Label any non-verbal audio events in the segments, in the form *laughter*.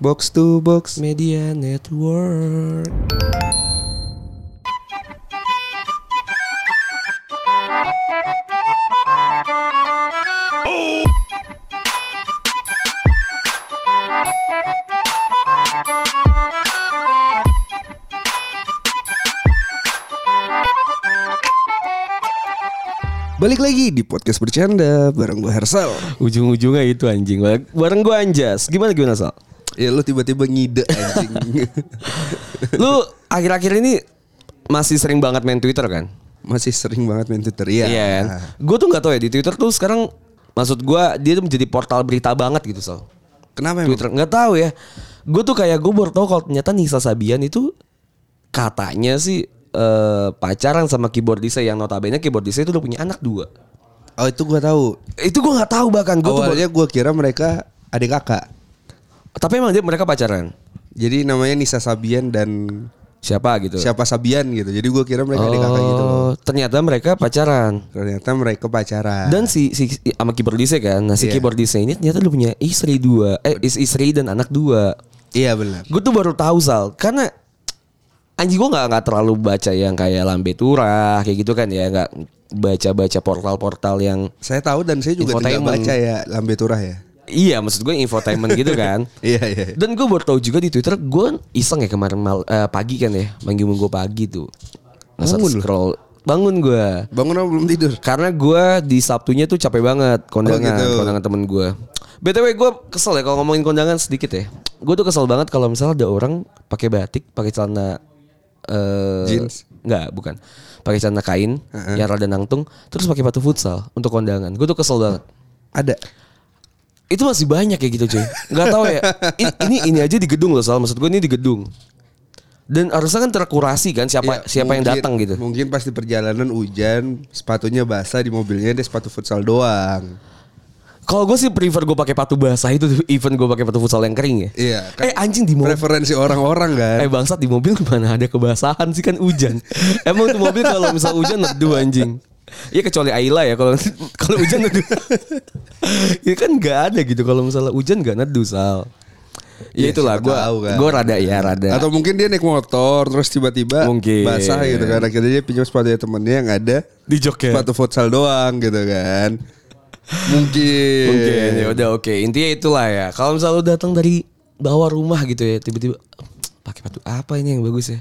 Box to box. Media Network. Balik lagi di podcast bercanda bareng gue Hersal. Ujung-ujungnya itu anjing. Bareng gue Anjas. Gimana gimana Sal? Ya lu tiba-tiba ngide anjing. *laughs* Lu akhir-akhir ini masih sering banget main Twitter kan? Masih sering banget main Twitter ya. Iya kan? Gue tuh nggak tahu ya di Twitter tuh sekarang maksud gue dia tuh menjadi portal berita banget gitu Sal. Kenapa? Twitter nggak tahu ya. Gue tuh kayak gue baru tahu kalau ternyata Nisa Sabian itu katanya sih eh, pacaran sama keyboardisnya yang notabene keyboardisnya itu udah punya anak dua. Oh itu gue tahu. Itu gue nggak tahu bahkan tuh. Awalnya gue kira mereka adik kakak. Tapi emang dia mereka pacaran. Jadi namanya Nisa Sabian dan Siapa gitu? siapa Sabian gitu. Jadi gue kira mereka adik kakak gitu loh. Oh, ternyata mereka pacaran. Ternyata mereka pacaran. Dan si, si sama keyboardisnya kan, nah si Iya. keyboardisnya ini ternyata udah punya istri dua, eh is- istri dan anak dua. iya benar. Gue tuh baru tahu Sal, karena anjing gue nggak nggak terlalu baca yang kayak lambe turah kayak gitu kan ya, nggak baca-baca portal-portal yang Saya tahu dan saya juga tidak baca ya Lambe Turah ya. Iya maksud gue infotainment gitu kan. *laughs* Iya iya. Dan gue baru tahu juga di Twitter gue iseng ya kemarin mal, eh, pagi kan ya, minggu minggu pagi tuh. Masa Bangun lu? scroll, bangun gue. Bangun apa belum tidur? Karena gue di Sabtunya tuh capek banget kondangan, Oh, gitu. kondangan temen gue. btw gue kesel ya kalau ngomongin kondangan sedikit ya. Gue tuh kesel banget kalau misalnya ada orang pakai batik, pakai celana eh Jeans? Enggak, bukan. Pakai celana kain yang rada nangtung, terus pakai sepatu futsal untuk kondangan. Gue tuh kesel banget. Ada. Itu masih banyak ya gitu cuy. Nggak tahu ya. I- Ini ini aja di gedung loh soal maksud gue ini di gedung. Dan harusnya kan terkurasi kan siapa Ya, siapa yang mungkin- datang gitu. Mungkin pas di perjalanan hujan, sepatunya basah di mobilnya ada sepatu futsal doang. Kalau gue sih prefer gue pakai sepatu basah itu *laughs* even gue pakai sepatu futsal yang kering ya. Iya, kan Eh anjing di mobil. Preferensi orang-orang kan. Eh bangsat di mobil *laughs* mana ada kebasahan sih kan hujan. *laughs* Emang tuh mobil kalau misal hujan neduh anjing. Iya kecuali Ayla ya kalau *laughs* kalau hujan neduh. ya kan nggak ada gitu kalau misalnya hujan nggak neduh sal. Ya Ya, itulah gue kan. gue rada ya rada. Atau mungkin dia naik motor terus tiba-tiba Mungkin. basah gitu kan. Akhirnya dia pinjam sepatu temennya yang ada di joket. sepatu futsal doang gitu kan. Mungkin. Mungkin ya udah oke. Intinya itulah ya. Kalau misalnya lu datang dari bawah rumah gitu ya, tiba-tiba pakai sepatu apa ini yang bagus ya?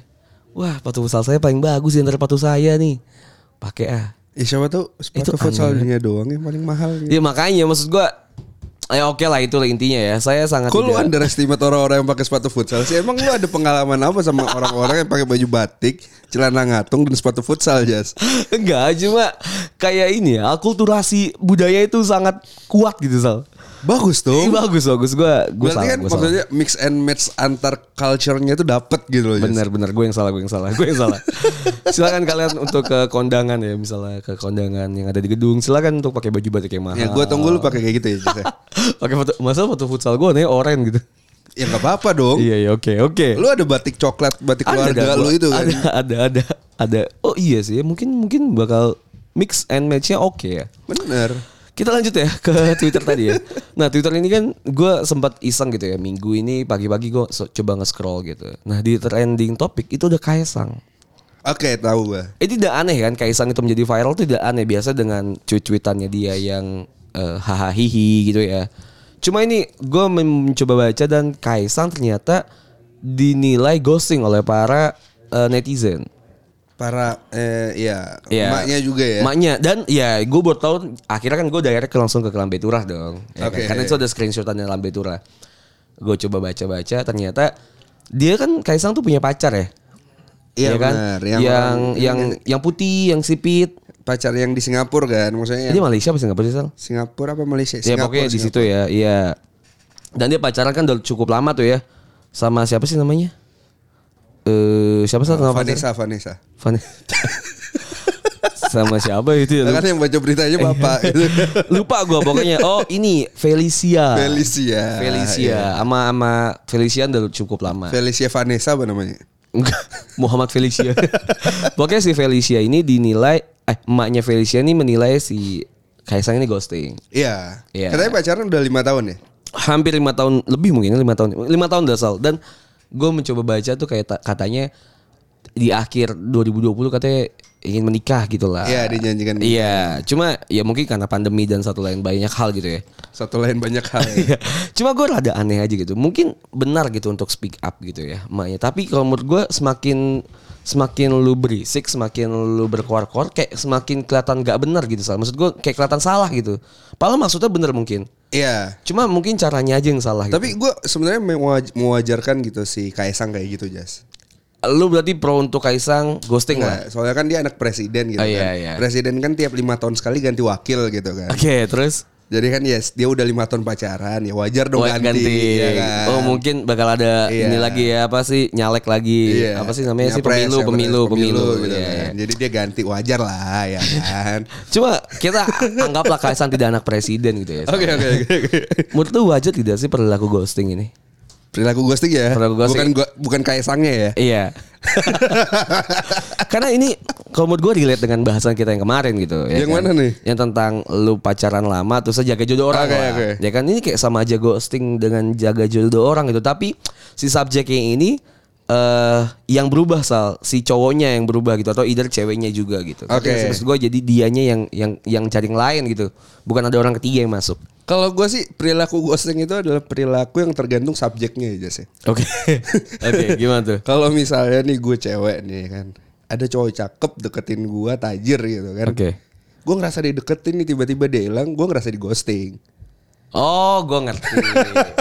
Wah, sepatu futsal saya paling bagus di antara sepatu saya nih. Pakai ah. Ya siapa Itu sepatu aneh. futsalnya doang yang paling mahal gitu. Ya makanya maksud gua Ya oke lah itu lah intinya ya. Saya sangat Kok lu tidak- underestimate orang-orang yang pakai sepatu futsal sih? Emang lu ada pengalaman apa sama *laughs* orang-orang yang pakai baju batik, celana ngatung dan sepatu futsal, Jas? Enggak, cuma kayak ini ya, akulturasi budaya itu sangat kuat gitu, Sal. Bagus tuh. bagus bagus gua gua Berarti salah, kan gua salah. maksudnya mix and match antar culture-nya itu dapet gitu loh. Bener bener gue yang salah gue yang salah gue yang salah. *laughs* silakan kalian untuk ke kondangan ya misalnya ke kondangan yang ada di gedung silakan untuk pakai baju batik yang mahal. Ya gue tunggu lu pakai kayak gitu ya, ya. *laughs* pakai foto masa foto futsal gue nih oranye gitu. Ya nggak apa-apa dong. iya iya oke oke. Lu ada batik coklat, batik keluarga dah, lu itu kan. Ada ada ada ada. Oh iya sih mungkin mungkin bakal mix and matchnya oke ya. Bener. Kita lanjut ya ke Twitter tadi ya. Nah Twitter ini kan gue sempat iseng gitu ya minggu ini pagi-pagi gue coba nge-scroll gitu. Nah di trending topik itu udah Kaisang. Oke, tahu gue. Eh tidak aneh kan Kaisang itu menjadi viral tuh tidak aneh biasa dengan tweet-tweetannya dia yang eh, hahaha gitu ya. Cuma ini gue mencoba baca dan Kaisang ternyata dinilai ghosting oleh para eh, netizen. Para eh ya, Iya. emaknya juga ya. Maknya dan ya gue baru tahu akhirnya kan gue direct langsung ke Lambe Turah dong. Ya kan? Oke. Karena itu ada screenshotannya Lambe Turah. Gue coba baca-baca ternyata dia kan Kaisang tuh punya pacar ya. Iya Ya kan? benar. Yang yang yang, yang putih, yang sipit. pacar yang di Singapura kan, maksudnya. Dia Malaysia apa Singapura sih Sal? Singapura apa Malaysia? Ya pokoknya di situ ya, iya. Dan dia pacaran kan udah cukup lama tuh ya. Sama siapa sih namanya? Eh siapa sih nama pacarnya? Vanessa, Vanessa. Vanessa. *laughs* sama siapa itu ya? Kan yang baca beritanya bapak. gitu. *laughs* Lupa gua pokoknya. Oh, ini Felicia. Felicia. Felicia. Sama sama Felicia udah cukup lama. Felicia Vanessa apa namanya? Enggak, Muhammad Felicia. *laughs* pokoknya si Felicia ini dinilai eh emaknya Felicia ini menilai si Kaisang ini ghosting. Iya. Iya. Katanya pacaran udah lima tahun ya? hampir lima tahun lebih mungkin lima tahun lima tahun dah Sal. dan gue mencoba baca tuh kayak ta- katanya di akhir 2020 katanya ingin menikah gitu lah. Iya, dijanjikan. Iya, cuma ya mungkin karena pandemi dan satu lain banyak hal gitu ya. Satu lain banyak hal. ya. Iya. Cuma gue rada aneh aja gitu. Mungkin benar gitu untuk speak up gitu ya, emaknya. Tapi kalau menurut gue semakin semakin lu berisik, semakin lu berkoar-koar, kayak semakin kelihatan gak benar gitu. Sal. Maksud gue kayak kelihatan salah gitu. Padahal maksudnya bener mungkin. Iya. Cuma mungkin caranya aja yang salah. Tapi gue sebenarnya mewaj- mewajarkan gitu si Kaisang kayak gitu Jas. Lu berarti pro untuk Kaisang ghosting lah. Soalnya kan dia anak presiden gitu Oh, kan. iya, iya. Presiden kan tiap lima tahun sekali ganti wakil gitu kan. Oke, terus Jadi kan yes dia udah lima tahun pacaran ya wajar dong Oh, ganti, ya kan? Oh mungkin bakal ada Iya. ini lagi ya apa sih nyalek lagi Iya. apa sih namanya sih pemilu nyapres, pemilu pemilu, gitu Iya, kan. iya. Jadi dia ganti wajar lah ya kan. *laughs* Cuma kita anggaplah Kaisang tidak anak presiden gitu ya. Oke oke oke. oke. Menurut lu wajar tidak sih perilaku ghosting ini? Perilaku ghosting ya. Perilaku ghosting. Bukan gua, bukan Kaisangnya ya. Iya. *laughs* Karena ini kalau menurut gue relate dengan bahasan kita yang kemarin gitu. ya Yang kan? mana nih? Yang tentang lu pacaran lama terus jaga jodoh orang Oke, lah. oke. Ya kan ini kayak sama aja ghosting dengan jaga jodoh orang gitu. Tapi si subjeknya ini eh yang berubah sal si cowoknya yang berubah gitu atau either ceweknya juga gitu. Oke. Maksud gue jadi dianya yang yang yang cari yang lain gitu. Bukan ada orang ketiga yang masuk. Kalau gue sih perilaku ghosting itu adalah perilaku yang tergantung subjeknya ya Jas ya. Oke. *laughs* Oke, gimana tuh? Kalau misalnya nih gue cewek nih kan, ada cowok cakep deketin gue tajir gitu kan. Oke. Gue ngerasa dideketin nih tiba-tiba dia hilang, gue ngerasa di ghosting. Oh, gue ngerti.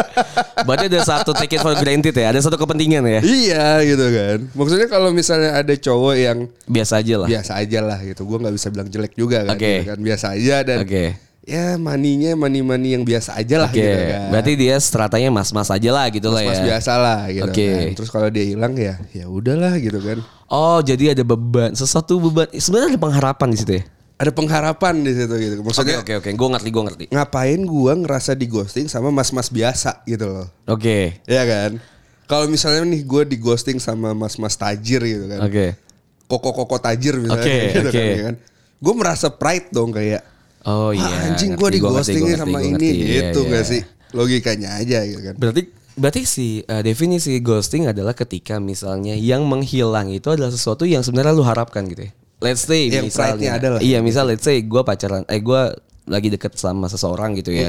*laughs* Berarti ada satu take it for granted ya, ada satu kepentingan ya. Iya gitu kan. Maksudnya kalau misalnya ada cowok yang Biasa aja lah. biasa aja lah gitu, gue nggak bisa bilang jelek juga kan. Oke. gitu kan. Biasa aja dan Oke. ya maninya mani-mani yang biasa aja lah Oke. gitu kan. Berarti dia stratanya mas-mas aja lah gitu lah Mas ya. biasa lah gitu Oke. kan. Terus kalau dia hilang ya ya udahlah gitu kan. Oh, jadi ada beban, sesuatu beban. Sebenarnya ada pengharapan di situ ya. Ada pengharapan di situ gitu. Oke, Maksudnya oke, oke. Gue ngerti, gue ngerti. ngapain gua ngerasa di ghosting sama mas-mas biasa gitu loh. Oke. Iya kan? Kalau misalnya nih gue di ghosting sama mas-mas tajir gitu kan. Oke. Koko-koko tajir misalnya Oke, *laughs* gitu oke. kan. ya kan. Gue merasa pride dong kayak Oh iya. "Ah, anjing gue ngerti, di gua ngerti, ghostingnya gua sama ngerti, gua ini ngerti. Iya, gitu iya. gak sih? Logikanya aja gitu kan. Berarti berarti si eh, definisi ghosting adalah ketika misalnya yang menghilang itu adalah sesuatu yang sebenarnya lu harapkan gitu ya. Let's say Yang misalnya ada lah. Iya, misal let's say gue pacaran eh gue lagi deket sama seseorang gitu ya.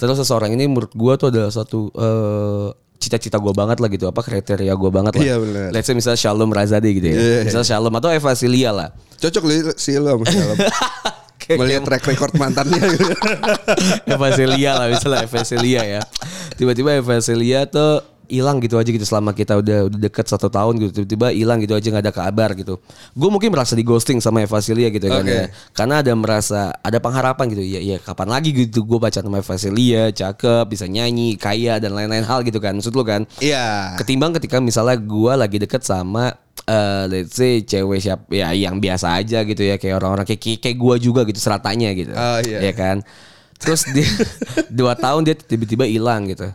Terus seseorang ini menurut gue tuh adalah suatu eh, cita-cita gue banget lah gitu apa kriteria gue banget lah. Iya, benar. Let's say misal Shalom Razadi gitu ya. Iya, misal Shalom atau Eva Silia lah. Cocok li sih lo sama si Alam. *laughs* Melihat track record mantannya gitu. *laughs* Eva Celia lah misalnya Eva Celia ya. Tiba-tiba Eva Celia tuh hilang gitu aja gitu selama kita udah udah deket satu tahun gitu. Tiba-tiba hilang gitu aja nggak ada kabar gitu. Gue mungkin merasa di ghosting sama Eva Celia gitu kan Oke. ya. Karena ada merasa ada pengharapan gitu. Ya ya kapan lagi gitu gue baca sama Eva Celia cakep bisa nyanyi kaya dan lain-lain hal gitu kan. Maksud lu kan? Iya. ketimbang ketika misalnya gue lagi deket sama eh let's say cewek siap ya yang biasa aja gitu ya. Kayak orang-orang kayak kayak gue juga gitu seratanya gitu. Oh, iya. ya kan? Terus dia *laughs* dua tahun dia tiba-tiba hilang gitu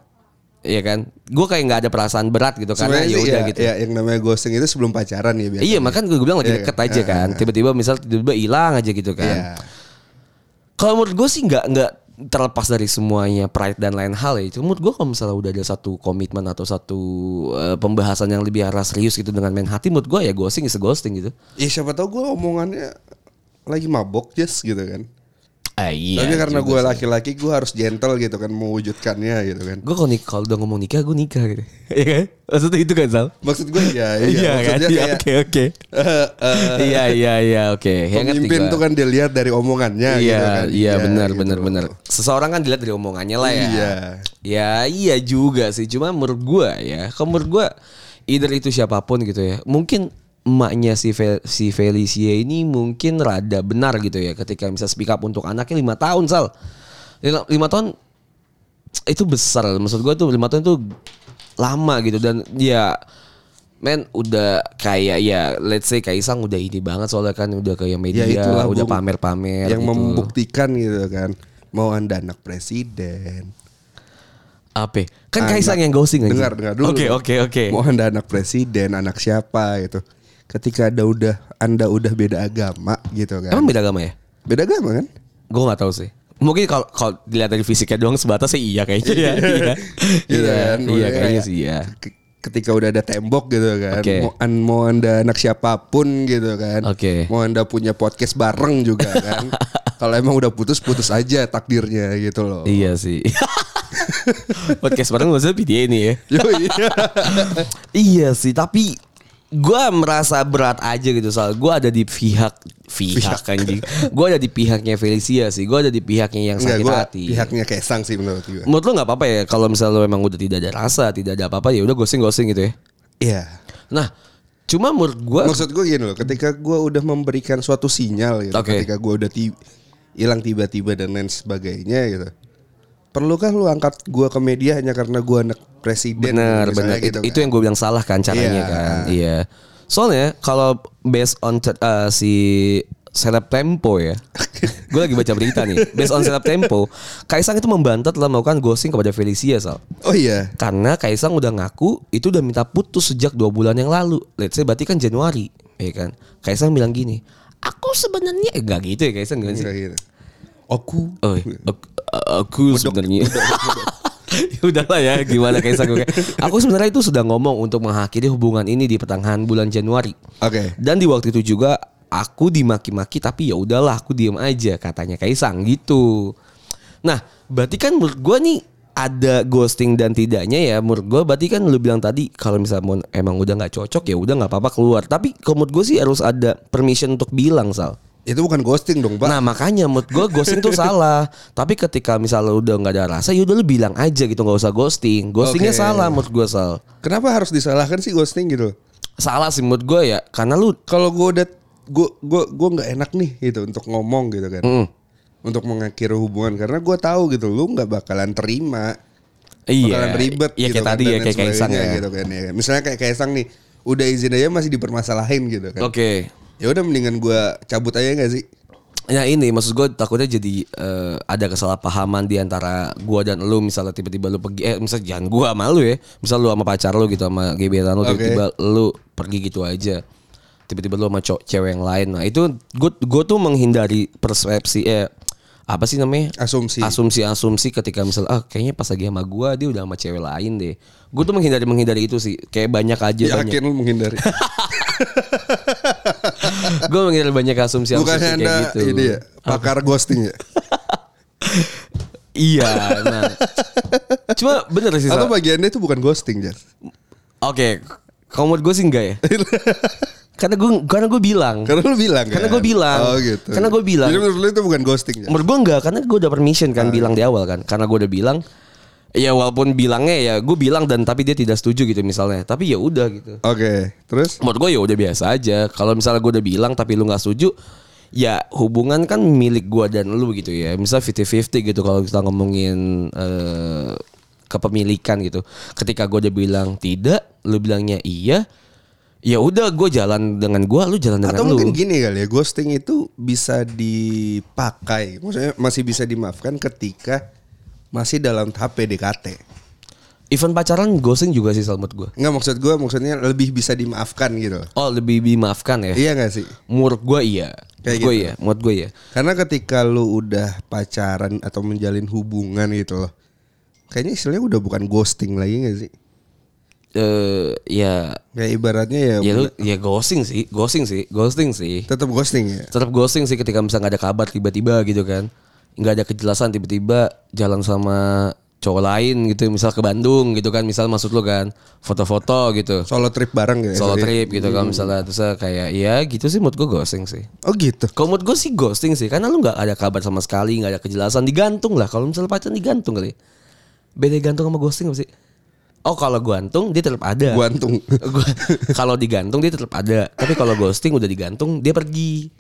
Iya kan, gue kayak nggak ada perasaan berat gitu karena ya udah ya, gitu. ya, yang namanya ghosting itu sebelum pacaran ya biasanya. Iya makanya gue bilang lagi Iya deket kan? aja kan, Ah, tiba-tiba misal tiba-tiba hilang aja gitu kan. Iya. Kalau menurut gue sih nggak nggak terlepas dari semuanya pride dan lain hal ya. Itu menurut gue kalau misalnya udah ada satu komitmen atau satu eh, pembahasan yang lebih arah serius gitu dengan main hati, menurut gue ya ghosting is a ghosting gitu. Ya siapa tahu gue omongannya lagi mabok just gitu kan. Ah, iya. Tapi karena gue laki-laki gue harus gentle gitu kan mewujudkannya gitu kan. gue kalau nik kalau udah ngomong nikah gue nikah gitu. *laughs* Iya kan? Maksudnya itu kan Sal? Maksud gue ya, *laughs* iya, Iya kan? maksudnya Iya, kayak Oke oke. *laughs* eh, eh, Iya iya iya oke. Ya, ngerti pemimpin tuh kan dilihat dari omongannya Iya, gitu kan. iya benar gitu. benar benar. Seseorang kan dilihat dari omongannya lah ya. Iya. Ya iya juga sih. Cuma menurut gua ya, kalau menurut gua either itu siapa pun gitu ya. Mungkin emaknya si Fe- si Felicia ini mungkin rada benar gitu ya ketika bisa speak up untuk anaknya lima tahun sal. Lima, tahun itu besar. Maksud gua tuh lima tahun itu lama gitu dan ya Men udah kayak ya let's say Kaisang udah ini banget soalnya kan udah kayak media Ya itulah, udah pamer-pamer Yang gitu. membuktikan gitu kan. Mau anda anak presiden. Apa? Kan Anak- Kaisang yang ghosting aja. Dengar, dengar dulu. Oke, oke, oke. Mau anda anak presiden, anak siapa gitu. Ketika ada udah anda udah beda agama gitu kan. Emang beda agama ya? Beda agama kan? Gue gak tahu sih. Mungkin kalau kalau dilihat dari fisiknya doang sebatas sih iya kayaknya ya. *laughs* iya. Gitu iya, kan. iya kayaknya kayak sih iya. ke- Ketika udah ada tembok gitu kan, Oke. mau, an- mau anda anak siapa pun gitu kan, Oke. mau anda punya podcast bareng juga kan, *laughs* kalau emang udah putus putus aja takdirnya gitu loh. Iya sih. *laughs* Podcast bareng maksudnya PDA ini ya. Iya sih, tapi gue merasa berat aja gitu soal gue ada di pihak pihak anjing. Gue ada di pihaknya Felicia sih. Gue ada di pihaknya yang Enggak, sakit gue hati. pihaknya Kesang sih menurut gue. Menurut lo nggak apa-apa ya kalau misalnya lo emang udah tidak ada rasa, tidak ada apa-apa ya udah ghosting-ghosting gitu ya. Iya. Nah, cuma menurut gue Maksud gue gini loh, ketika gue udah memberikan suatu sinyal gitu, Oke. ketika gue udah hilang tiba-tiba dan lain sebagainya gitu. Perlukah lu angkat gue ke media hanya karena gue anak presiden? benar misalnya benar gitu itu, itu kan? yang gue bilang salah kan caranya Iya. kan. Iya. Soalnya kalau based on uh, si Seleb Tempo ya. *laughs* gue lagi baca berita nih. Based on Seleb Tempo, Kaisang itu membantah telah melakukan ghosting kepada Felicia Sal. Oh iya. Karena Kaisang udah ngaku itu udah minta putus sejak dua bulan yang lalu. Let's say berarti kan Januari, ya kan? Kaisang bilang gini, aku sebenarnya eh, enggak gitu ya Kaisang gimana sih? Enggak gitu. Aku Oh, *laughs* aku, aku sebenarnya. *laughs* Ya Udahlah ya gimana Kaisang gue. Aku sebenarnya itu sudah ngomong untuk mengakhiri hubungan ini di pertengahan bulan Januari. Oke. Dan di waktu itu juga aku dimaki-maki tapi ya udahlah aku diem aja katanya Kaisang gitu. Nah, berarti kan menurut gua nih ada ghosting dan tidaknya ya menurut gua berarti kan lu bilang tadi kalau misalnya emang udah nggak cocok ya udah nggak apa-apa keluar. Tapi kalau menurut gue sih harus ada permission untuk bilang Sal. Itu bukan ghosting dong, Pak. Nah makanya menurut gue ghosting tuh *laughs* salah. Tapi ketika misalnya udah nggak ada rasa, yaudah lu bilang aja gitu nggak usah ghosting. Ghostingnya Oke. salah menurut gue sal. Kenapa harus disalahkan sih ghosting gitu? Salah sih menurut gue ya, karena lu Kalau gue udah gue gue gue nggak enak nih gitu untuk ngomong gitu kan. Mm. Untuk mengakhiri hubungan karena gue tahu gitu lu nggak bakalan terima. bakalan iya, ribet iya gitu kayak kan, tadi ya kayak Kaisang ya. gitu kan ya. Misalnya kayak Kaisang nih udah izin aja masih dipermasalahin gitu kan. Oke. Ya udah mendingan gua cabut aja gak sih? Ya ini maksud gue takutnya jadi eh, ada kesalahpahaman di antara gua dan lu misalnya tiba-tiba lu pergi eh misalnya jangan gua sama lu ya. Misal lu sama pacar lu gitu sama gebetan lu tiba-tiba lu pergi gitu aja. Tiba-tiba lu sama cowok cewek yang lain. Nah, itu gue gue tuh menghindari persepsi eh apa sih namanya? Asumsi. Asumsi-asumsi ketika misal ah kayaknya pas lagi sama gua dia udah sama cewek lain deh. Gue tuh menghindari menghindari itu sih. Kayak banyak aja banyak. Yakin lu menghindari. *laughs* gue menghindari banyak asumsi asumsi Bukannya kayak anda gitu. ini ya pakar ghosting ya? *laughs* Iya, nah. Cuma bener sih. Atau bagiannya itu bukan ghosting Jas? Oke, kalau menurut gue sih enggak ya. *laughs* karena gue karena gue bilang. Karena lu bilang kan? Karena gua bilang. Oh gitu. Karena gua bilang. Jadi menurut lu itu bukan ghosting Jas? Menurut gue enggak karena gue udah permission kan bilang di awal kan. Karena gue udah bilang ya walaupun bilangnya ya gue bilang dan tapi dia tidak setuju gitu misalnya. Tapi ya udah gitu. Oke, terus? Menurut gue ya udah biasa aja. Kalau misalnya gue udah bilang tapi lu nggak setuju, ya hubungan kan milik gue dan lu gitu ya. Misal 50-50 gitu kalau kita ngomongin eh, kepemilikan gitu. Ketika gue udah bilang tidak, lu bilangnya iya, ya udah gue jalan dengan gue, lu jalan dengan Atau lu. mungkin gini kali ya, ghosting itu bisa dipakai, maksudnya masih bisa dimaafkan ketika masih dalam tahap PDKT. Event pacaran ghosting juga sih menurut gue. Enggak maksud gue maksudnya lebih bisa dimaafkan gitu. Oh lebih dimaafkan ya? Iya gak sih? Menurut gue iya. Kayak gue gitu. iya. Menurut gue iya. Karena ketika lu udah pacaran atau menjalin hubungan gitu loh. Kayaknya istilahnya udah bukan ghosting lagi gak sih? Eh ya. Kayak ibaratnya ya, ya lu ya ghosting sih, ghosting sih, ghosting sih. tetap ghosting ya. tetap ghosting sih ketika misalnya nggak ada kabar tiba-tiba gitu kan. Nggak ada kejelasan tiba-tiba jalan sama cowok lain gitu misal ke Bandung gitu kan misal maksud lu kan foto-foto gitu. Solo trip bareng gitu. ya, solo trip gitu kan misalnya terus kayak ya gitu sih menurut gue ghosting sih. Oh gitu. kalau menurut gue sih ghosting sih karena lu nggak ada kabar sama sekali nggak ada kejelasan digantung lah. Kalau misalnya pacaran digantung kali. Beda gantung sama ghosting apa sih oh kalau gantung dia tetap ada Guantung. *laughs* Gua- kalau digantung dia tetap ada tapi kalau ghosting udah digantung dia pergi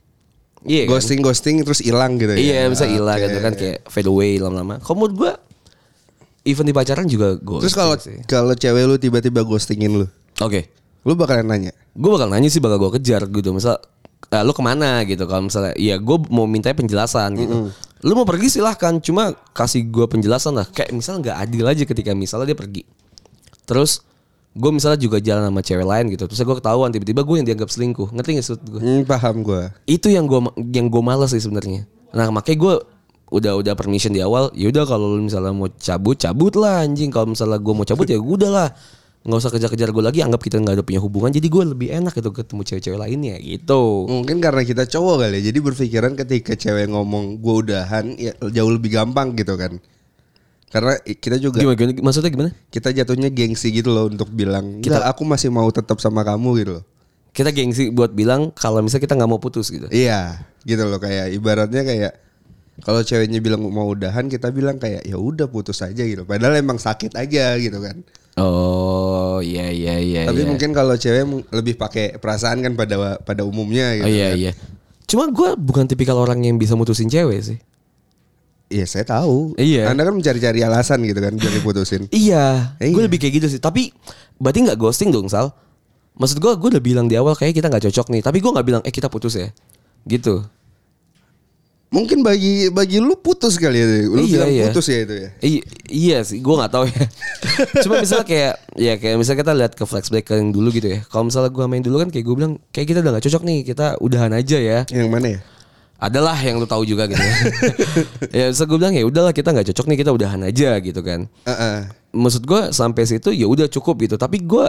iya kan? ghosting ghosting terus hilang gitu ya. Iya bisa hilang Oke. gitu kan kayak fade away lama-lama. Kalau menurut gua even di pacaran juga ghosting Terus kalau kalau cewek lu tiba-tiba ghostingin lu, Oke. lu bakalan nanya. Gue bakal nanya sih bakal gue kejar gitu. Misal "Ah, lu ke mana gitu kalau misalnya ya gue mau minta penjelasan gitu. Lu mau pergi silahkan cuma kasih gue penjelasan lah. Kayak misalnya nggak adil aja ketika misalnya dia pergi. Terus gue misalnya juga jalan sama cewek lain gitu. Terus gue ketahuan tiba-tiba gue yang dianggap selingkuh. Ngerti gak sih gue? Hmm, paham gua. itu yang gue yang gue malas sih sebenarnya nah makanya gue udah udah permission di awal ya udah kalau lu misalnya mau cabut cabut lah anjing kalau misalnya gue mau cabut ya udah lah nggak usah kejar-kejar gue lagi anggap kita nggak ada punya hubungan jadi gue lebih enak gitu ketemu cewek-cewek lainnya gitu Mungkin karena kita cowok kali ya. Jadi berpikiran ketika cewek ngomong gue udahan ya jauh lebih gampang gitu kan. Karena kita juga gimana, gimana maksudnya gimana kita jatuhnya gengsi gitu loh untuk bilang kita aku masih mau tetap sama kamu gitu loh. kita gengsi buat bilang kalau misalnya kita nggak mau putus gitu Iya, gitu loh kayak ibaratnya kayak kalau ceweknya bilang mau udahan kita bilang kayak ya udah putus aja gitu. Padahal emang sakit aja gitu kan. oh iya iya iya Tapi iya. mungkin kalau cewek lebih pakai perasaan kan pada pada umumnya gitu. oh iya kan. iya cuma gue bukan tipikal orang yang bisa mutusin cewek sih Iya, saya tahu. Iya. Anda kan mencari-cari alasan gitu kan biar diputusin. Iya, Iya. gue lebih kayak gitu sih. Tapi berarti nggak ghosting dong, Sal? Maksud gue, gue udah bilang di awal kayak kita nggak cocok nih. Tapi gue nggak bilang, eh kita putus ya, gitu. Mungkin bagi bagi lu putus kali ya. Lu Iya, bilang iya. putus ya itu ya. I- iya sih, gue nggak tahu ya. *laughs* Cuma misalnya kayak, ya kayak misalnya kita lihat ke flashback yang dulu gitu ya. Kalau misalnya gue main dulu kan kayak gue bilang, kayak kita udah nggak cocok nih, kita udahan aja ya. Yang mana ya? Adalah yang lu tahu juga gitu *laughs* ya. ya gue bilang ya udahlah kita nggak cocok nih, kita udahan aja gitu kan. Heeh. maksud gue sampai situ ya udah cukup gitu tapi gue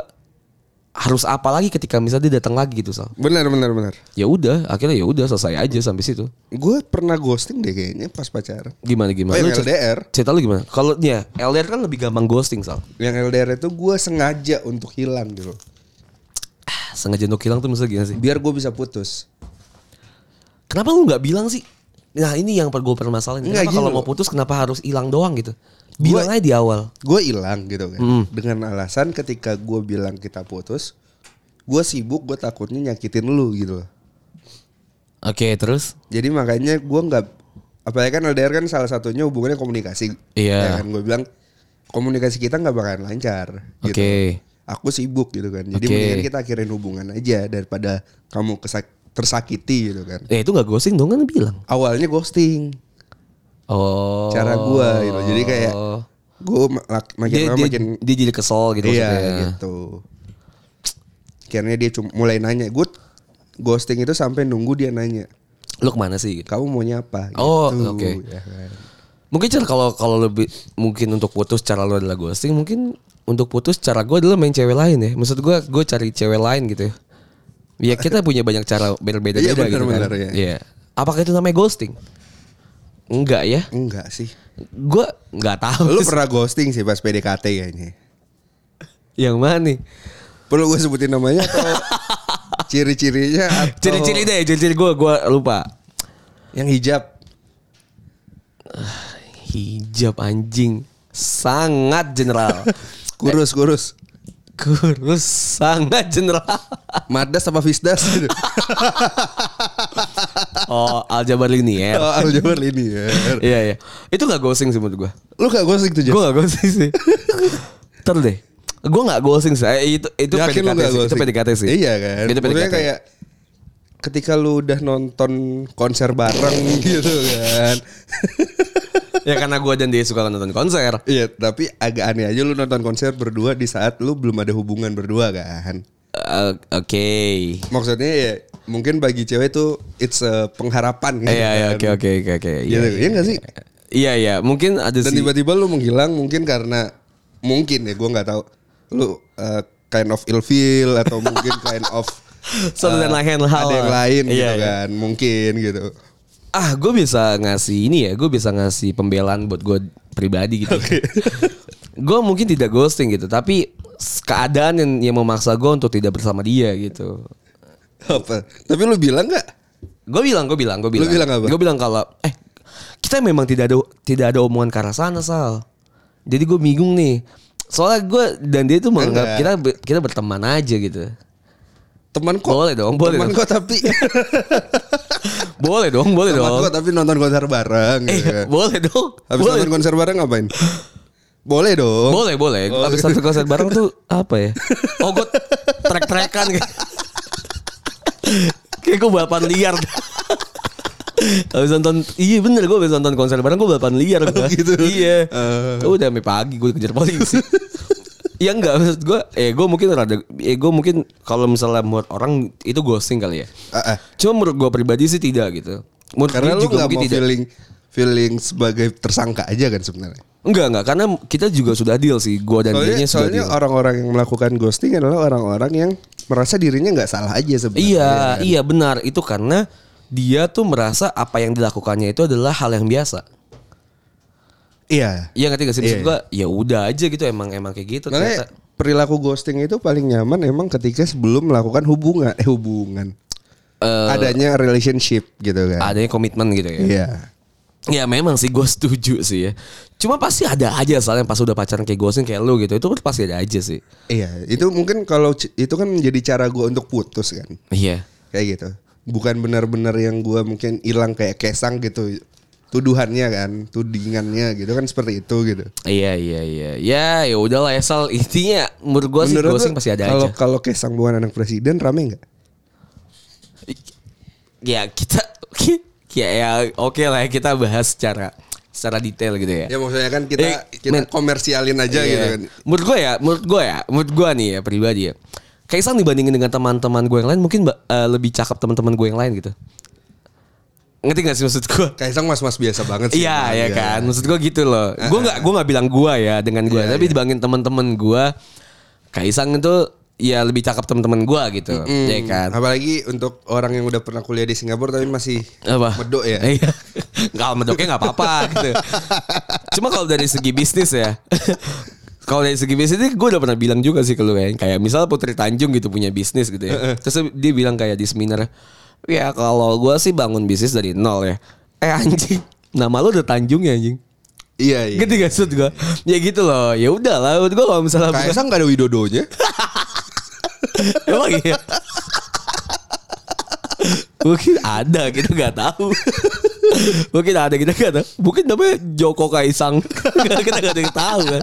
harus apa lagi ketika misalnya dia datang lagi gitu sal Benar benar benar. ya udah akhirnya ya udah selesai aja sampai situ Gue pernah ghosting deh kayaknya pas pacaran. gimana Oh, gimana yang cer- LDR. cerita lu gimana kalau ya LDR kan lebih gampang ghosting sal Yang LDR itu gue sengaja untuk hilang gitu. Ah, sengaja untuk hilang tuh maksudnya gimana sih Biar gue bisa putus. Kenapa lu nggak bilang sih nah ini yang gue permasalahin kenapa kalau mau putus kenapa harus hilang doang gitu bilang aja di awal Gue hilang gitu kan. Hmm. Dengan alasan ketika gue bilang kita putus, gue sibuk, gue takutnya nyakitin lu gitu loh. oke terus Jadi makanya gue nggak apalagi kan LDR kan salah satunya hubungannya komunikasi. Iya. Ya kan gue bilang komunikasi kita nggak bakalan lancar. Gitu. Oke. Aku sibuk gitu kan. Jadi Oke. mendingan kita akhirin hubungan aja daripada kamu kesak tersakiti gitu kan. ya itu nggak ghosting dong kan bilang Awalnya ghosting oh cara gue gitu. Jadi kayak gue makin dia, lama dia, makin dia jadi kesel gitu iya maksudnya. gitu. Akhirnya dia cuma mulai nanya. Gue ghosting itu sampai nunggu dia nanya. Lu ke mana sih gitu? Kamu maunya apa? Oh, Gitu, oke. ya kan. Mungkin cara kalau kalau lebih mungkin untuk putus cara lu adalah ghosting, mungkin untuk putus cara gue adalah main cewek lain ya. Maksud gue gue cari cewek lain gitu ya. Ya kita punya banyak cara berbeda-beda Iya, gitu kan. benar-benar, ya. Iya. Apakah itu namanya ghosting? Enggak ya. Enggak sih. Gue nggak tahu. Lu pernah ghosting sih pas PDKT kayaknya. Yang mana nih? Perlu gue sebutin namanya atau *laughs* ciri-cirinya atau Ciri-ciri deh, ciri-ciri gue gue lupa. yang hijab. Hijab anjing sangat general. *laughs* Kurus, kurus. Kurus sangat general. Madas apa Fisdas. *laughs* Oh, Aljabar Linier. Oh, Aljabar ini ya. Iya iya. Itu gak ghosting sih menurut gue. Lu gak ghosting tuh? Gue gak ghosting sih. Ntar deh. Gue gak ghosting sih. Itu itu Yakin PDKT sih. Itu? PDKT sih. Iya kan. Itu Maksudnya PDKT. kayak ketika lu udah nonton konser bareng gitu kan. *laughs* *laughs* ya karena gue dan dia suka nonton konser. Iya, tapi agak aneh aja lu nonton konser berdua di saat lu belum ada hubungan berdua kan. Eh, Oke. Maksudnya ya mungkin bagi cewek tuh it's a pengharapan gitu. Iya iya kan. oke oke oke oke. Iya Gitu, iya nggak sih? Iya iya. Mungkin ada Dan sih. tiba-tiba lu menghilang mungkin karena mungkin ya gua nggak tahu lu uh, kind of ilfeel atau mungkin *laughs* kind of Satu dan uh, lain hal ada yang lain Iya, gitu iya. kan mungkin gitu Ah, gue bisa ngasih ini ya. Gue bisa ngasih pembelaan buat gue pribadi gitu. *laughs* gue mungkin tidak ghosting gitu, tapi keadaan yang, yang memaksa gue untuk tidak bersama dia gitu. apa tapi lu bilang nggak Gue bilang, gue bilang, gue Lu bilang. bilang apa? Gue bilang kalau eh kita memang tidak ada tidak ada omongan ke arah sana sal. Jadi gue bingung nih. Soalnya gue dan dia tuh menganggap Enggak. kita kita berteman aja gitu. Teman kok Boleh dong, boleh teman kok tapi *laughs* Boleh dong, boleh teman dong. kok tapi nonton konser bareng Eh, gitu kan. boleh dong. habis boleh. nonton konser bareng ngapain boleh dong Boleh, boleh. Oh. Habis satu konser bareng tuh apa ya? Oh, gue trek-trekan kayak. Kayak gue balapan liar. Habis nonton, iya bener gue habis nonton konser bareng gue balapan liar gua. gitu. Iya. Eh. Udah sampai pagi gue kejar polisi. Ya enggak maksud gue, eh gue mungkin rada, eh gue mungkin kalau misalnya menurut orang itu ghosting kali ya. Ah, ah. Cuma menurut gue pribadi sih tidak gitu. Menurut karena dia lu juga mungkin mau tidak. feeling feeling sebagai tersangka aja kan sebenarnya. Enggak enggak karena kita juga sudah deal sih. Gua dan Soalnya, dianya sudah soalnya deal. orang-orang yang melakukan ghosting adalah orang-orang yang merasa dirinya nggak salah aja sebenarnya. Iya, kan? iya benar. Itu karena dia tuh merasa apa yang dilakukannya itu adalah hal yang biasa. Iya. Iya ngerti gak sih maksud Iya. gua? Ya udah aja gitu emang emang kayak gitu Makanya ternyata. perilaku ghosting itu paling nyaman emang ketika sebelum melakukan hubungan, eh hubungan. Eh, Adanya relationship gitu kan. adanya komitmen gitu ya. Iya. Ya memang sih gue *laughs* setuju sih ya. Cuma pasti ada aja soalnya pas udah pacaran kayak ghosting kayak lu gitu. Itu pasti ada aja sih. Iya, itu mungkin kalau itu kan menjadi cara gua untuk putus kan. Iya. Kayak gitu. Bukan benar-benar yang gua mungkin hilang kayak kesang gitu. Tuduhannya kan, tudingannya gitu kan seperti itu gitu. Iya iya iya. Ya ya udahlah ya Sal. Intinya menurut gue sih Menurut ghosting lu, pasti ada kalau aja. kalau kesang bukan anak presiden rame nggak? Ya kita *laughs* ya, ya oke lah ya kita bahas secara secara detail gitu ya. Ya maksudnya kan kita Eh, kita men- komersialin aja Iya. gitu kan. Menurut gue ya, menurut gue ya, menurut gue nih ya pribadi ya. Kaisang dibandingin dengan teman-teman gue yang lain mungkin eh, lebih cakep teman-teman gue yang lain gitu. Ngerti gak sih maksud gue? Kaisang mas-mas biasa banget sih. Iya ya Iya. kan, maksud gue gitu loh. Gue nggak gue nggak bilang gue ya dengan gue, Iya, tapi iya. dibandingin teman-teman gue, Kaisang itu ya lebih cakep teman-teman gue gitu, Hmm, ya kan. Apalagi untuk orang yang udah pernah kuliah di Singapura tapi masih Apa? medok ya. Iya. *laughs* Kalau medoknya nggak apa-apa gitu. Cuma kalau dari segi bisnis ya. *laughs* Kalau dari segi bisnis ini gue udah pernah bilang juga sih ke lu ya. Kayak misal Putri Tanjung gitu punya bisnis gitu ya. Terus dia bilang kayak di seminar. Ya kalau gue sih bangun bisnis dari nol ya. Eh anjing. Nama lu udah Tanjung ya anjing. Iya iya. Gitu gak maksud gue? Ya gitu loh. Ya udah lah. Gue kalau misalnya Kaisang gak ada Widodonya. *laughs* Emang iya. Mungkin ada kita nggak tahu. Mungkin ada kita nggak tahu. Mungkin namanya Joko Kaisang. kita nggak ada yang tahu kan.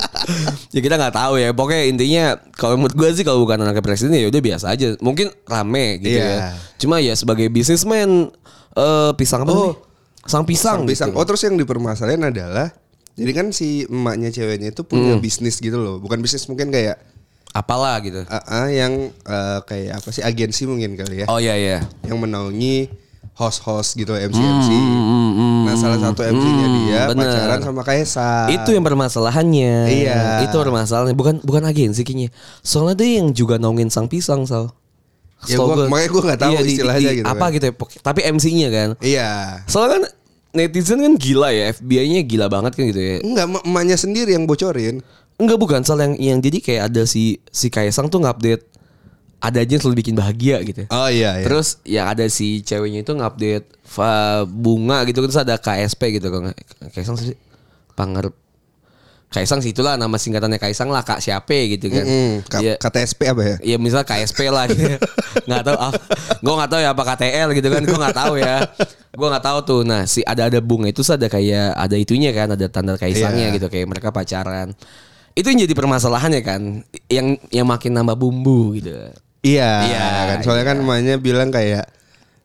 Ya kita nggak tahu ya. Pokoknya intinya kalau menurut gue sih kalau bukan anaknya presiden ya udah biasa aja. Mungkin rame gitu Iya. ya. Cuma ya sebagai bisnismen eh pisang apa Oh. nih? Sang pisang. Sang pisang. gitu. Oh terus yang dipermasalahin adalah jadi kan si emaknya ceweknya itu punya Hmm. bisnis gitu loh. Bukan bisnis mungkin kayak Apalah gitu. ah, ah, yang eh, kayak apa sih agensi mungkin kali ya. Oh iya iya. Yang menaungi host-host gitu MC-MC. nah salah satu MC-nya dia Hmm, bener. pacaran sama Kaisang. Itu yang permasalahannya. Iya. Itu permasalahannya. Bukan bukan agensi kayaknya. Soalnya dia yang juga naungin sang pisang, Sal. Ya, gua- makanya gua nggak tahu di- istilahnya di- gitu Apa kan. gitu ya. pok- Tapi MC-nya kan. Iya. Soalnya kan netizen kan gila ya. FBI-nya gila banget kan gitu ya. Enggak, em- emaknya sendiri yang bocorin. Enggak bukan Sal yang yang jadi kayak ada si si Kaisang tuh ngupdate ada aja yang selalu bikin bahagia gitu. Oh iya, iya. Terus yang ada si ceweknya itu ngupdate bunga gitu terus ada KSP gitu kan. Kaisang sih Pangarep Kaisang sih itulah nama singkatannya Kaisang lah Kak siapa gitu kan. Mm, K- Iya. KTSP apa ya? Ya misal KSP lah gitu. *laughs* nggak tahu apa. Gue nggak tahu ya apa KTL gitu kan. Gue nggak tahu ya. Gue nggak tahu tuh. Nah si ada ada bunga itu ada kayak ada itunya kan. Ada tanda kaisangnya Iya. gitu kayak mereka pacaran. Itu yang jadi permasalahannya kan. Yang yang makin nambah bumbu gitu. Iya, Iya, kan soalnya kan emaknya bilang kayak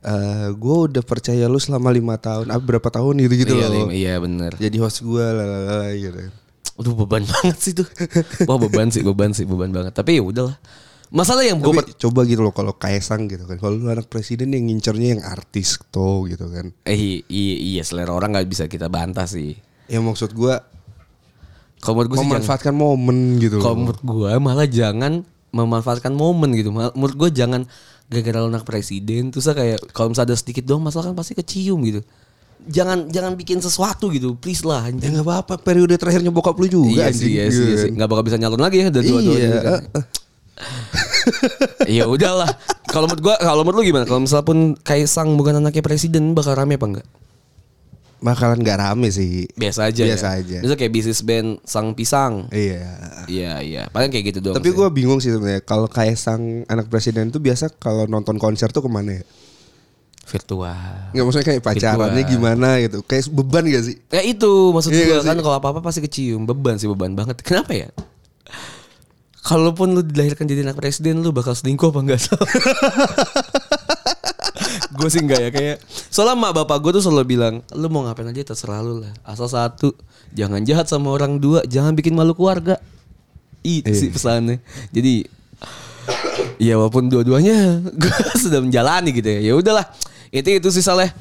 eh gue udah percaya lu selama lima tahun, ah, berapa tahun gitu gitu iya, loh. iya bener. Jadi host gue lalala gitu. Aduh beban *laughs* banget sih tuh. Wah beban sih, beban sih, beban banget. Tapi ya udahlah. Masalah yang gue coba gitu loh kalau Kaisang gitu kan. Kalau lu anak presiden yang ngincernya yang artis tuh gitu kan. eh iya, iya selera orang nggak bisa kita bantah sih. Ya maksud gue Kalau menurut gue sih jangan, memanfaatkan momen gitu kalau menurut gue malah jangan memanfaatkan momen gitu. Menurut gue jangan gara-gara lo anak presiden terus kayak kalau misalnya ada sedikit doang masalah kan pasti kecium gitu. Jangan jangan bikin sesuatu gitu, please lah. Ya anjing. nggak apa-apa periode terakhirnya bokap lu juga iya sih, iya sih, iya sih. Nggak bakal bisa nyalon lagi ya udah dua-dua Iya, gitu kan. *laughs* Ya udahlah. Kalau menurut gua, kalau menurut lu gimana? Kalau misal pun Kaisang bukan anaknya presiden bakal rame apa enggak? Bakalan gak rame sih. Biasa aja. Biasa ya? aja. Misal kayak bisnis band Sang Pisang. Iya. Iya, iya. Paling kayak gitu doang. Tapi gue bingung sih sebenarnya kalau Kaisang anak presiden tuh biasa kalau nonton konser tuh ke mana ya? virtual. Nggak maksudnya kayak pacarannya Gitu, gimana gitu. Kayak beban gak sih? Ya itu maksud Iya gua nggak kan kalau apa-apa pasti kecium, beban sih beban banget. Kenapa ya? Kalaupun lu dilahirkan jadi anak presiden lu bakal selingkuh apa enggak? *laughs* gue sih enggak ya kayak soalnya mak bapak gue tuh selalu bilang lu mau ngapain aja terserah lu lah asal satu jangan jahat sama orang dua jangan bikin malu keluarga itu sih pesannya jadi ya walaupun dua-duanya *laughs* gue sudah menjalani gitu ya ya udahlah itu itu sih saleh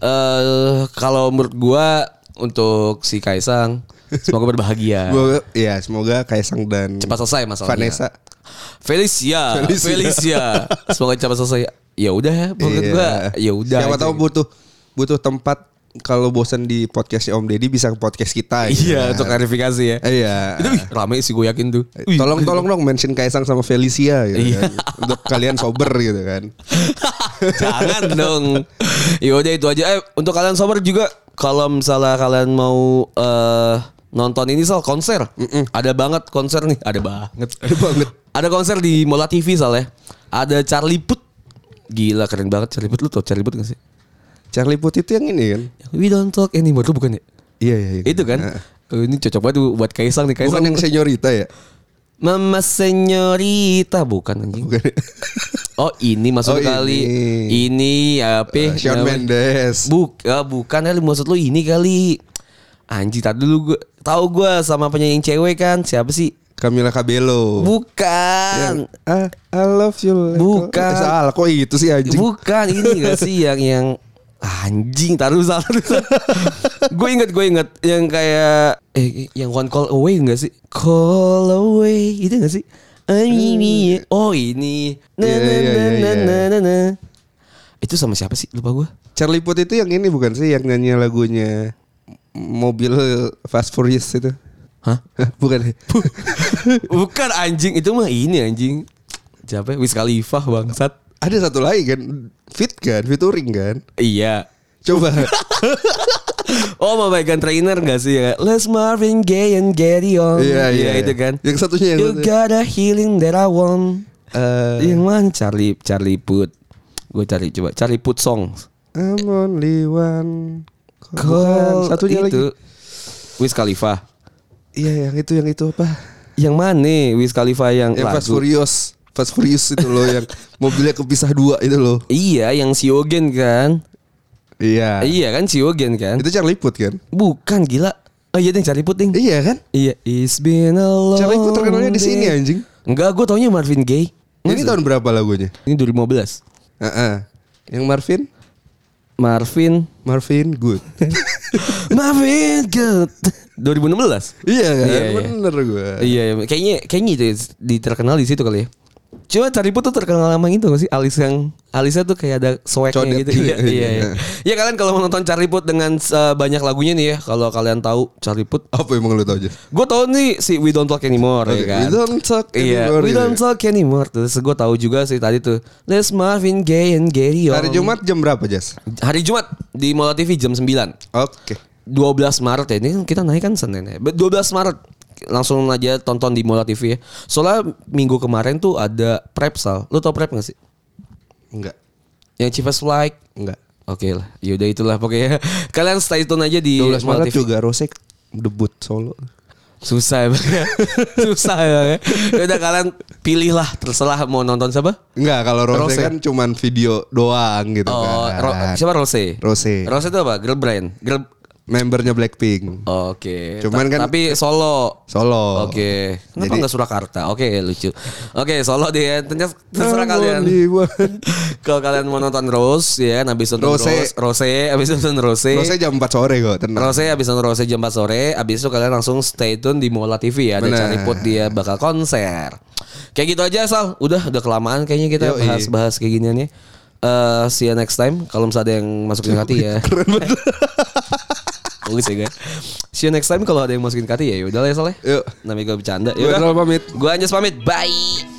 eh kalau menurut gue untuk si Kaisang. Semoga berbahagia. *laughs* Gua ya semoga Kaisang dan Cepat selesai masalahnya. Vanessa. Felicia, Felicia. Felicia. Semoga cepat selesai. Ya udah ya, menurut Iya. gua ya udah. Siapa aja tahu butuh butuh tempat kalau bosan di podcastnya Om Deddy bisa ke podcast kita. gitu Iya, kan. untuk klarifikasi ya. Iya. Itu wih, rame sih gue yakin tuh. Wih. Tolong tolong dong mention Kaisang sama Felicia gitu Iya. kan. Untuk kalian sober gitu kan. *laughs* Jangan dong. Ya udah itu aja. Eh untuk kalian sober juga kalau misalnya kalian mau eh nonton ini soal konser, ada banget konser nih, ada banget. Ada banget. Ada konser di Mola TV soalnya. Ada Charlie Put. Gila keren banget Charlie Put lu tau Charlie Put gak sih? Charlie Put itu yang ini kan. We don't talk anymore itu bukan ya? Iya iya. iya. Itu kan? Nah. Oh, ini cocok banget buat Kaisang nih Kaisang. Bukan yang senyorita ya? Mama Senyorita bukan anjing. Bukan. Oh ini maksud Oh, kali ini. ini apa? Eh, Shawn? Mendes. Buk, ah, bukan kali maksud lu ini kali. Anjing tadi dulu gue tahu gue sama penyanyi cewek kan siapa sih? Camila Cabello. Bukan. Ah, I love you. like- Bukan. Eh, salah kok itu sih anjing. Bukan ini *laughs* gak sih yang yang anjing taruh salah. gue inget gue inget yang kayak eh yang one call away gak sih? Call away itu gak sih? Ini oh ini na na iya, na iya, na iya. na na na. Itu sama siapa sih? Lupa gue. Charlie Puth itu yang ini bukan sih yang nyanyi lagunya mobil Fast Furious itu? Hah? *laughs* bukan. *laughs* Bukan anjing itu mah ini anjing. Siapa? ya? Wiz Khalifa bangsat. Ada satu lagi kan fit kan, featuring kan. Iya. Coba. *laughs* Oh mau Megan Trainer gak sih ya? Let's Marvin Gaye and Gary on. Iya, iya, itu iya. kan. Yang satunya yang You satu. got a healing that I want. Eh, yang mana Charlie Charlie Put? Gue cari coba Charlie Put songs. I'm only one. Bukan, Call satunya itu. lagi. Wiz Khalifa. Iya, yang itu yang itu apa? Yang mana Wiz Khalifa yang, Yang Fast lagu? Furious. Fast Furious itu loh yang mobilnya kepisah dua itu loh. Iya, yang Siogen kan? Iya. Iya kan Siogen kan? Itu Charlie Puth kan? Bukan gila. Oh iya ding Charlie Put ding. Iya kan? Iya, it's been a long Charlie Puth terkenalnya di sini anjing. Enggak, gue taunya Marvin Gaye. Ini tahun berapa lagunya? Ini 2015. Heeh. Yang Marvin? Marvin Marvin Good. *laughs* Marvin good 2016 iya kan? Iya, iya. Bener gue. iya iya. kayaknya kayaknya itu di terkenal di situ kali ya Cuma Cariput tuh terkenal sama itu gak sih Alis yang Alisnya tuh kayak ada swagnya Codet. gitu *laughs* iya, iya, iya. Ya kalian kalau mau nonton Cariput dengan uh, banyak lagunya nih ya Kalau kalian tahu Cariput Apa emang lu tau aja? Gue tau nih si We Don't Talk Anymore Oke, ya kan We Don't Talk Iya Anymore, We gitu Don't ya. Talk Anymore Terus gue tahu juga sih tadi tuh Let's Marvin Gaye and Gary on Hari Jumat jam berapa Jas? Hari Jumat di Mola TV jam 9 Oke. 12 Maret ya ini kan kita naik kan Senin ya. 12 Maret langsung aja tonton di Mola TV ya. Soalnya minggu kemarin tuh ada prep sal. Lu tau prep gak sih? Enggak. Yang Chivas Flight. Enggak. Oke lah, yaudah itulah pokoknya. *laughs* Kalian stay tune aja di 12 Mola Maret TV. juga Rosek debut solo. Susah ya, ya. *laughs* susah ya. ya. Udah kalian pilihlah terserah mau nonton siapa? Enggak, kalau Rose, Rose. kan cuman video doang gitu Oh, kan. Ro- siapa Rose? Rose. Rose itu apa? Girl brand. Girl Membernya Blackpink. Oke. Cuman kan- tapi solo. Solo. Oke. Kenapa Jadi- nggak Surakarta? Oke, lucu. Oke, solo deh. Ternyata terserah kalian. *laughs* Kalau kalian mau nonton Rose ya, habis nonton Rose. Rose, Rose, habis nonton Rose. Rose jam 4 sore kok, tenang. Rose habis nonton Rose jam 4 sore, habis itu kalian langsung stay tune di Mola TV ya. Ada cari put dia bakal konser. Kayak gitu aja Sal. Udah udah kelamaan kayaknya kita bahas-bahas kayak ginian ya. Eh, see you next time. Kalau misalnya ada yang masukin ke hati ya. Keren banget. *laughs* Bagus ya kan. See you next time kalau ada yang masukin ke hati ya. Udah lah ya Sal ya. Yuk. Namanya gue bercanda. Gue Ronald pamit. Gue Anjas pamit. Bye.